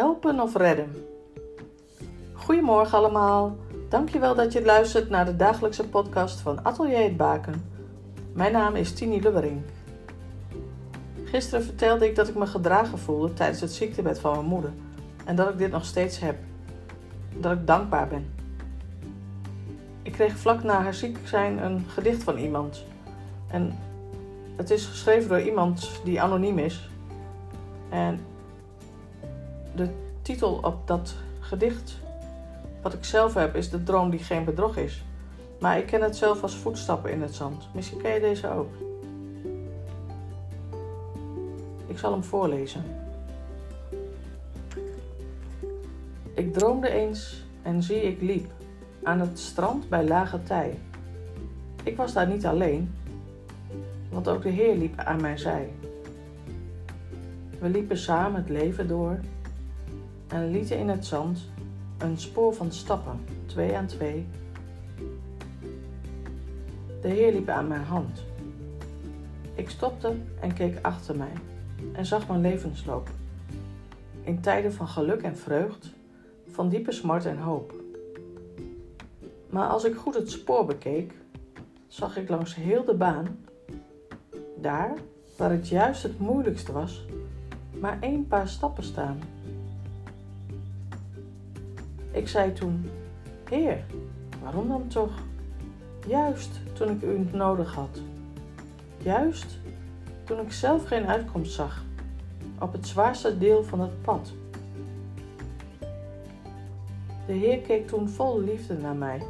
Helpen of redden? Goedemorgen allemaal. Dankjewel dat je luistert naar de dagelijkse podcast van Atelier het Baken. Mijn naam is Tini Lubbering. Gisteren vertelde ik dat ik me gedragen voelde tijdens het ziektebed van mijn moeder en dat ik dit nog steeds heb. Dat ik dankbaar ben. Ik kreeg vlak na haar ziek zijn een gedicht van iemand. En het is geschreven door iemand die anoniem is. En de titel op dat gedicht, wat ik zelf heb, is De droom die geen bedrog is. Maar ik ken het zelf als voetstappen in het zand. Misschien ken je deze ook. Ik zal hem voorlezen. Ik droomde eens en zie ik liep aan het strand bij lage tij. Ik was daar niet alleen, want ook de Heer liep aan mijn zij. We liepen samen het leven door en lieten in het zand een spoor van stappen, twee aan twee. De Heer liep aan mijn hand. Ik stopte en keek achter mij en zag mijn levensloop. In tijden van geluk en vreugd, van diepe smart en hoop. Maar als ik goed het spoor bekeek, zag ik langs heel de baan, daar waar het juist het moeilijkste was, maar één paar stappen staan. Ik zei toen: Heer, waarom dan toch? Juist toen ik u nodig had. Juist toen ik zelf geen uitkomst zag op het zwaarste deel van het pad. De Heer keek toen vol liefde naar mij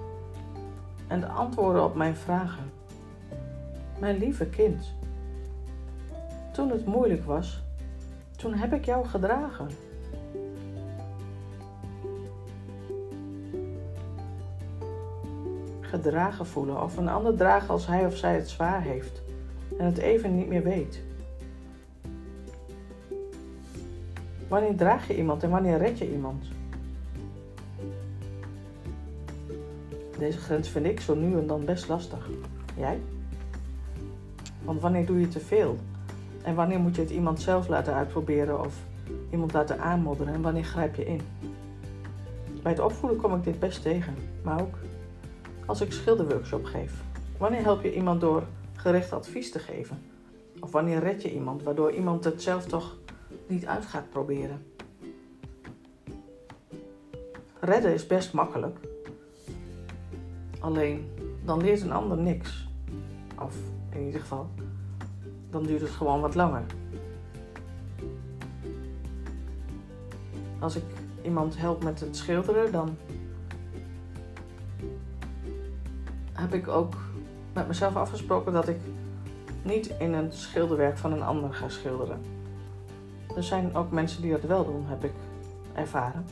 en antwoordde op mijn vragen. Mijn lieve kind, toen het moeilijk was, toen heb ik jou gedragen. Gedragen voelen of een ander dragen als hij of zij het zwaar heeft en het even niet meer weet. Wanneer draag je iemand en wanneer red je iemand? Deze grens vind ik zo nu en dan best lastig. Jij? Want wanneer doe je te veel? En wanneer moet je het iemand zelf laten uitproberen of iemand laten aanmodderen en wanneer grijp je in? Bij het opvoeden kom ik dit best tegen, maar ook als ik schilderworkshop geef. Wanneer help je iemand door gericht advies te geven? Of wanneer red je iemand waardoor iemand het zelf toch niet uit gaat proberen? Redden is best makkelijk. Alleen dan leert een ander niks. Of in ieder geval, dan duurt het gewoon wat langer. Als ik iemand help met het schilderen, dan heb ik ook met mezelf afgesproken dat ik niet in een schilderwerk van een ander ga schilderen. Er zijn ook mensen die dat wel doen, heb ik ervaren.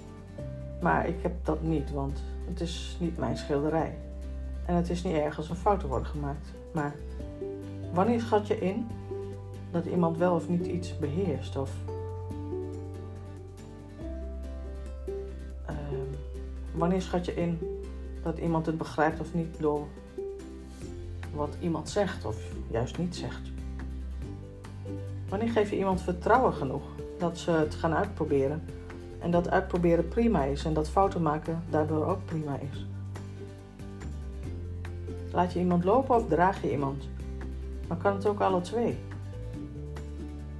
Maar ik heb dat niet, want het is niet mijn schilderij. En het is niet erg als er fouten worden gemaakt. Maar wanneer schat je in dat iemand wel of niet iets beheerst? Of uh, wanneer schat je in dat iemand het begrijpt of niet door wat iemand zegt of juist niet zegt? Wanneer geef je iemand vertrouwen genoeg dat ze het gaan uitproberen en dat uitproberen prima is en dat fouten maken daardoor ook prima is? Laat je iemand lopen of draag je iemand? Maar kan het ook alle twee?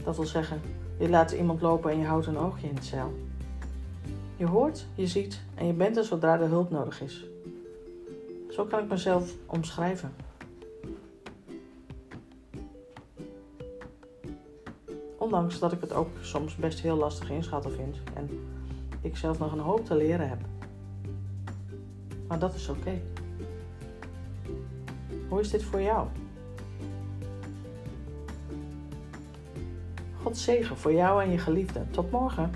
Dat wil zeggen, je laat iemand lopen en je houdt een oogje in het zeil. Je hoort, je ziet en je bent er zodra er hulp nodig is. Zo kan ik mezelf omschrijven. Ondanks dat ik het ook soms best heel lastig inschatten vind en ik zelf nog een hoop te leren heb. Maar dat is oké. Hoe is dit voor jou? God zegen voor jou en je geliefde. Tot morgen.